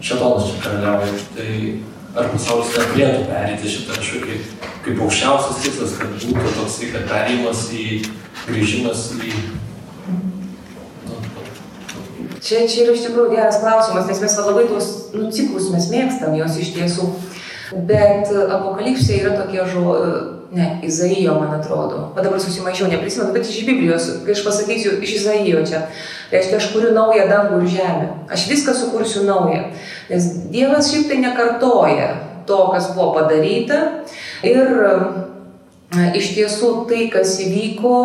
šetonas čia karaliauja. Tai ar pasaulis neturėtų perėti šitą kažkokį kaip aukščiausias tikslas, kad būtų toksai, kad perėjimas į grįžimas į... Nu, čia, čia yra iš tikrųjų geras klausimas, nes mes labai tuos nu, ciklus mes mėgstam jos iš tiesų. Bet apokalipsė yra tokie žodžiai ne, Izaijo, man atrodo. O dabar susimaišiau, neprisimenu, bet iš Biblijos, kai aš pasakysiu iš Izaijo čia. Reiškia, aš kuriu naują dangų ir žemę. Aš viską sukursiu naują. Nes Dievas šiaip tai nekartoja to, kas buvo padaryta. Ir e, iš tiesų tai, kas įvyko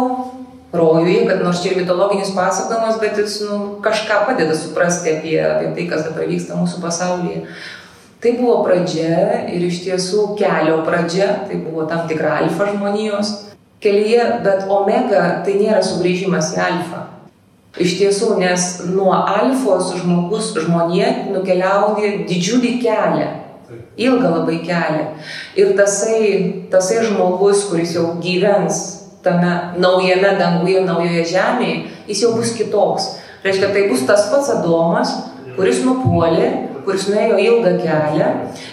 rojuje, kad nors čia ir mitologinis pasakojimas, bet jis nu, kažką padeda suprasti apie, apie tai, kas dabar vyksta mūsų pasaulyje. Tai buvo pradžia ir iš tiesų kelio pradžia, tai buvo tam tikra alfa žmonijos kelyje, bet omega tai nėra sugrįžimas į alfa. Iš tiesų, nes nuo alfos žmogus, žmonė nukeliauja didžiulį kelią, ilgą labai kelią. Ir tasai, tasai žmogus, kuris jau gyvens tame naujame danguje, naujoje žemėje, jis jau bus kitoks. Reiškia, tai bus tas pats Adomas, kuris nupuolė, kuris nuėjo ilgą kelią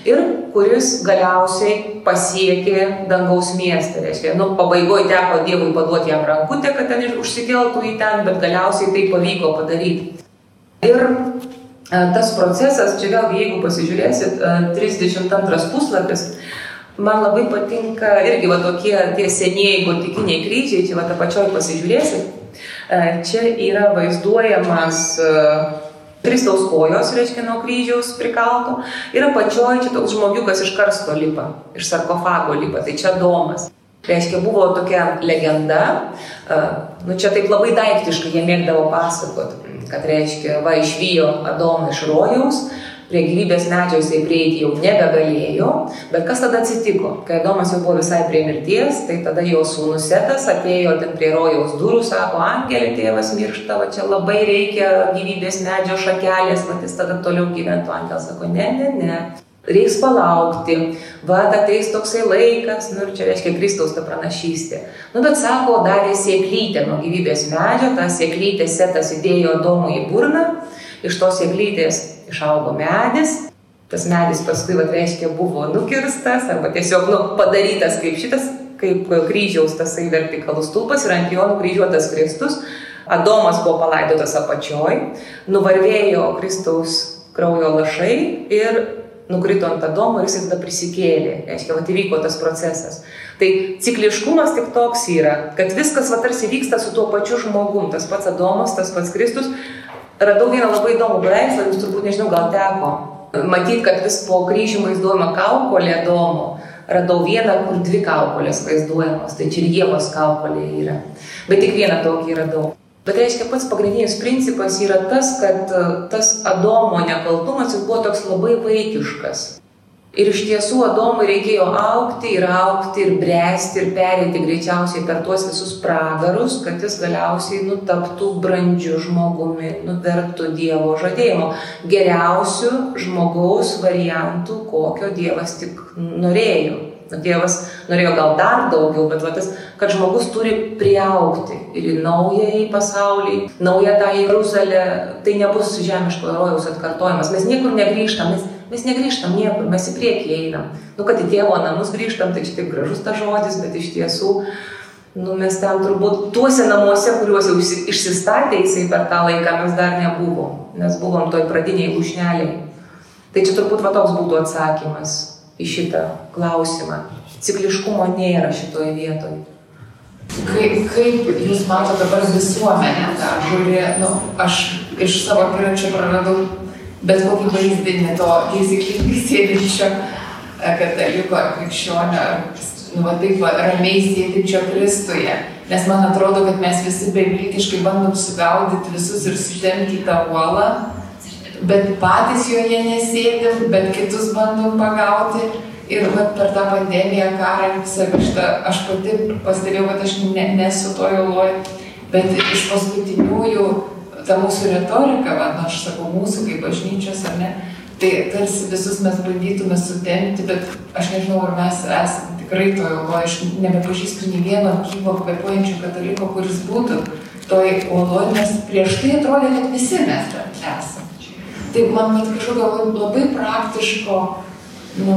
ir kuris galiausiai pasiekė dangaus miestą. Reiškia, nu, pabaigoje teko Dievui paduoti jam rankutę, kad ten užsikeltų į ten, bet galiausiai tai pavyko padaryti. Ir tas procesas, čia vėlgi, jeigu pasižiūrėsit, 32 e, puslapis, man labai patinka irgi va tokie tie senieji gotikiniai kryžiai, čia va tą pačioj pasižiūrėsit. E, čia yra vaizduojamas Kristaus kojos, reiškia, nuo kryžiaus prikalto. Ir apačioje čia toks žmogiukas iš karsto lipa, iš sarkofago lipa, tai čia domas. Reiškia, buvo tokia legenda, nu čia taip labai daiktiškai jie mėgdavo pasakot, kad reiškia, va išvijo Adomą iš rojaus, prie gyvybės medžio jisai prieiti jau nebegalėjo, bet kas tada atsitiko? Kai Adomas jau buvo visai prie mirties, tai tada jo sūnus Setas atėjo ten prie rojaus durų, sako, angelė tėvas miršta, va čia labai reikia gyvybės medžio šakelės, va jis tada toliau gyventų, angelas sako, ne, ne, ne. Reiks palaukti, va, ateis toksai laikas, nu ir čia reiškia Kristaus ta pranašystė. Nu, bet sako, davė sieklytę nuo gyvybės medžio, tą sieklytę setas įdėjo Domui į burną, iš tos sieklytės išaugo medis, tas medis paskui, va, reiškia, buvo nukirstas arba tiesiog nu, padarytas kaip šitas, kaip kryžiaus tasai vertikalus stulpas ir ant jo nukryžiuotas Kristus. Adomas buvo palaidotas apačioj, nuvarvėjo Kristaus kraujo lašai ir nukrito ant Adomo ir jis tada prisikėlė. Reiškia, va, įvyko tas procesas. Tai cikliškumas tik toks yra, kad viskas va tarsi vyksta su tuo pačiu žmogum. Tas pats Adomas, tas pats Kristus, Radau vieną labai įdomų paveikslą, jūs turbūt nežinau, gal teko. Matyt, kad vis po kryžių vaizduojama kaukolė domo. Radau vieną, kur dvi kaukolės vaizduojamos, tai čia ir Jėvos kaukolė yra. Bet tik vieną tokį radau. Bet reiškia, pats pagrindinis principas yra tas, kad tas Adomo nekaltumas jis buvo toks labai vaikiškas. Ir iš tiesų Adomui reikėjo aukti ir aukti ir bręsti ir perėti greičiausiai per tuos visus pragarus, kad jis galiausiai nutaptų brandžių žmogumi, nuvertų Dievo žadėjimo. Geriausių žmogaus variantų, kokio Dievas tik norėjo. Dievas norėjo gal dar daugiau, bet va, tas, kad žmogus turi priaukti ir į naująjį pasaulį, naują tą Jeruzalę, tai nebus žemiško rojaus atkartojimas. Mes niekur negrįžtam, mes Mes negrįžtam niekur, mes į priekį einam. Nu, kad į tėvo namus grįžtam, tai čia taip gražus tas žodis, bet iš tiesų, nu, mes ten turbūt tuose namuose, kuriuos jau išsistatė jisai per tą laiką, mes dar nebuvom, nes buvom toj pradiniai užneliai. Tai čia turbūt va toks būtų atsakymas į šitą klausimą. Cikliškumo nėra šitoje vietoje. Kaip, kaip jūs matote dabar visuomenę, tą, kuri, nu, aš iš savo akiračio praradau bet kokį vaizdinį to taisyklingai sėdinčio kataliko ar krikščionio, nu, va, taip va, ramiai sėdinčio Kristuje. Nes man atrodo, kad mes visi beviltiškai bandom sugaudyti visus ir sutemti tą uolą, bet patys joje nesėdim, bet kitus bandom pagauti. Ir vat, per tą pandemiją, karą, visą šitą, aš pati pastebėjau, kad aš ne, nesu to jauloje, bet iš paskutiniųjų ta mūsų retorika, va, na, aš sakau mūsų kaip bažnyčios, ar ne, tai tarsi visus mes bandytume sutempti, bet aš nežinau, ar mes esame tikrai to jau, aš nebepažįstu nei vieno gyvo kvepuojančio kataliko, kuris būtų toj uoloj, nes prieš tai atrodė, kad visi mes ten esame. Tai man mat kažkokio labai praktiško, nu,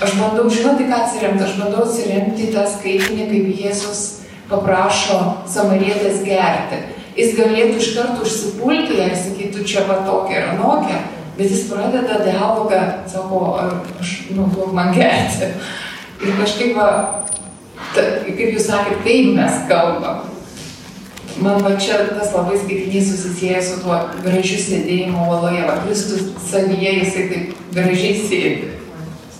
aš bandau žinoti, ką atsiremti, aš bandau atsiremti tą skaitinį, kaip Jėzus paprašo samarietės gerti jis galėtų iš karto užsipulti ją ir sakytų, čia va tokia ir anokia, bet jis pradeda dialogą, sako, aš, nu, duok man gerti. Ir kažkaip, va, ta, kaip jūs sakėte, taip mes kalbam. Man va čia tas labai skaitinys susisieja su tuo gražiu sėdėjimu uoloje. Va, Kristus savyje jisai taip gražiai sėdi.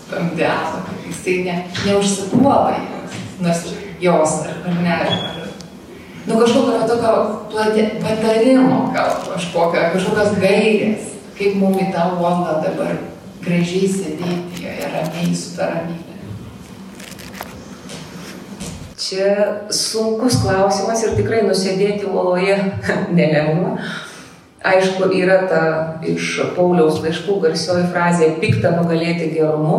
Tam dialogą. Jisai ne, neužsipuola jos, nors jos ar, ar ne. Ar, nu kažkokio tokio plati, patarimo gal kažkokio, kažkokios gairės, kaip mums į tą uolą dabar gražiai sėdėti joje ramiai su ta Čia sunkus klausimas ir tikrai nusėdėti uoloje nelengva. Aišku, yra ta iš Pauliaus laiškų garsioji frazė piktą nugalėti gerumu.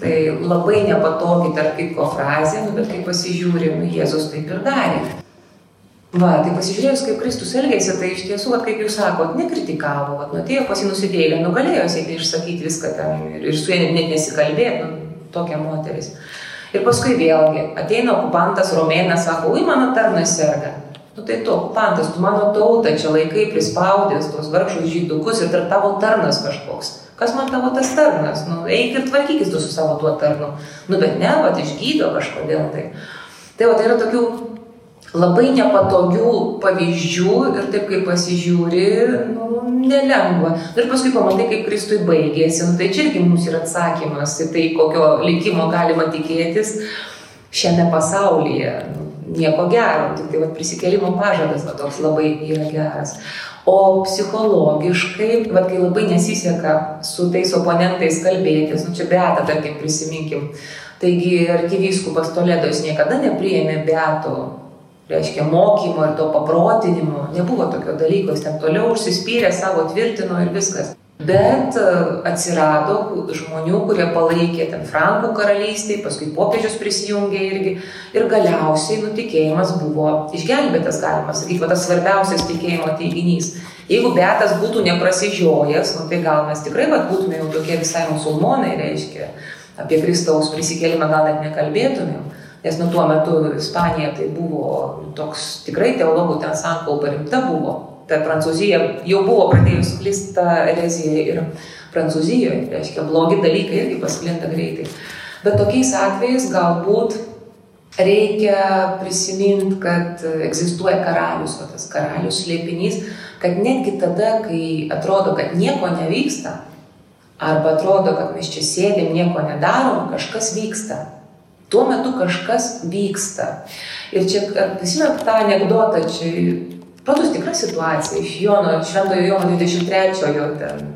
Tai labai nepatogi tarp kitko frazė, nu, bet kai pasižiūrim, Jėzus taip ir darė. Va, tai pasižiūrėjus, kaip Kristus elgėsi, tai iš tiesų, vat, kaip jūs sakot, nekritikavo, vat, nu, atėjo pasinusidėlę, nugalėjo sėkti išsakyti viską ten ir, ir su ja net nesikalbėti, nu, tokia moteris. Ir paskui vėlgi ateina okupantas romėnas, sako, ui, mano tarnas serga. Nu tai tu, okupantas, tu mano tautą čia laikai prispaudęs, tuos vargšus žydukus ir tarp tavo tarnas kažkoks. Kas man tavo tas tarnas? Nu, eik ir tvarkykis tu su savo tuo tarnu. Nu, bet ne, va, išgydo kažkodėl tai. Tai va, tai yra tokių labai nepatogių pavyzdžių ir taip kaip pasižiūri, nu, nelengva. Ir paskui pamatai, kaip Kristui baigėsi, nu, tai čia irgi mums yra atsakymas į tai, kokio likimo galima tikėtis šiame pasaulyje. Nu, nieko gero, tik tai va, prisikelimo pažadas va, toks labai yra geras. O psichologiškai, va, kai labai nesiseka su tais oponentais kalbėtis, nu čia beata, tarkim, prisiminkim. Taigi arkivyskupas Toledos niekada nepriėmė beato reiškia mokymo ir to paprotinimo, nebuvo tokio dalyko, jis ten toliau užsispyrė, savo tvirtino ir viskas. Bet e, atsirado žmonių, kurie palaikė ten Frankų karalystėje, paskui popiežius prisijungė irgi. Ir galiausiai nutikėjimas buvo išgelbėtas, galima sakyti, tas svarbiausias tikėjimo teiginys. Jeigu Betas būtų neprasižiojęs, nu, tai gal mes tikrai va, būtume jau tokie visai musulmonai, reiškia, apie Kristaus prisikėlimą gal net nekalbėtumėm. Nes nu tuo metu Ispanija tai buvo toks tikrai teologų ten sankaupa rimta buvo. Ta Prancūzija jau buvo pradėjus klisti tą ereziją ir Prancūzijoje, reiškia, blogi dalykai irgi pasklinda greitai. Bet tokiais atvejais galbūt reikia prisiminti, kad egzistuoja karalius, o tas karalius slėpinys, kad netgi tada, kai atrodo, kad nieko nevyksta, arba atrodo, kad mes čia sėdėm, nieko nedarom, kažkas vyksta tuo metu kažkas vyksta. Ir čia, prisimenat tą anegdotą, čia patus tikra situacija iš Jono, Šventojo Jono 23-ojo ten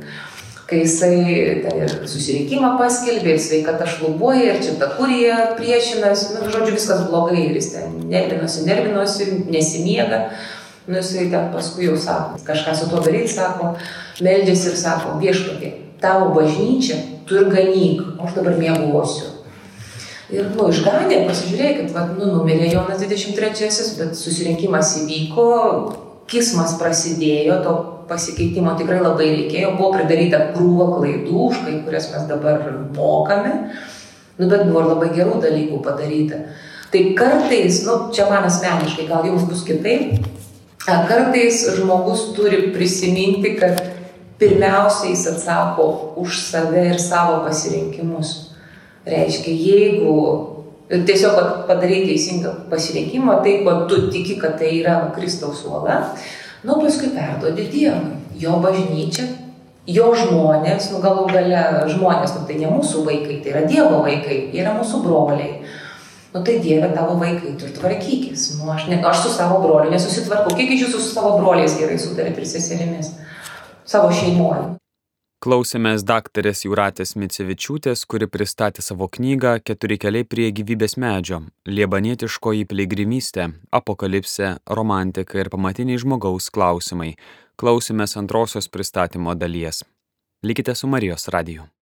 kai jisai ten ir susirinkimą paskelbė, ir sveikata šlubuoja, ir čia ta kurija priešinasi, nu, žodžiu, viskas blogai, ir jis ten nervinosi, nervinosi, nesimiega. Nu, jisai ten paskui jau sako, kažką su tuo daryti, sako, meldžiasi ir sako, viešpatė, tavo bažnyčia, tu ir ganyk, aš dabar mėgosiu. Ir, nu, išganė, pasižiūrėkit, va, nu, numirė Jonas 23-asis, bet susirinkimas įvyko, kismas prasidėjo, to pasikeitimo tikrai labai reikėjo, buvo pridaryta krūva klaidų, už kai kurias mes dabar mokame, nu, bet buvo labai gerų dalykų padaryta. Tai kartais, nu, čia man asmeniškai, gal jums bus kitaip, kartais žmogus turi prisiminti, kad pirmiausiai jis atsako už save ir savo pasirinkimus. Reiškia, jeigu tiesiog padarai teisingą pasirinkimą, tai, ko tu tiki, kad tai yra Kristaus uola, nu paskui perduodi Dievui, jo bažnyčia, jo žmonės, nu galų gale žmonės, nu tai ne mūsų vaikai, tai yra Dievo vaikai, yra mūsų broliai. Nu tai Dieve tavo vaikai, tu ir tvarkykis. Nu, aš, ne, aš su savo broliu nesusitvarkau. Kiek iš jūsų su savo broliais gerai sutarėt ir seserimis? Savo šeimoje. Klausėmės daktarės Jūratės Micevičiūtės, kuri pristatė savo knygą Keturi keliai prie gyvybės medžio - Liebanietiškoji piligrimystė, apokalipsė, romantika ir pamatiniai žmogaus klausimai. Klausėmės antrosios pristatymo dalies. Likite su Marijos radiju.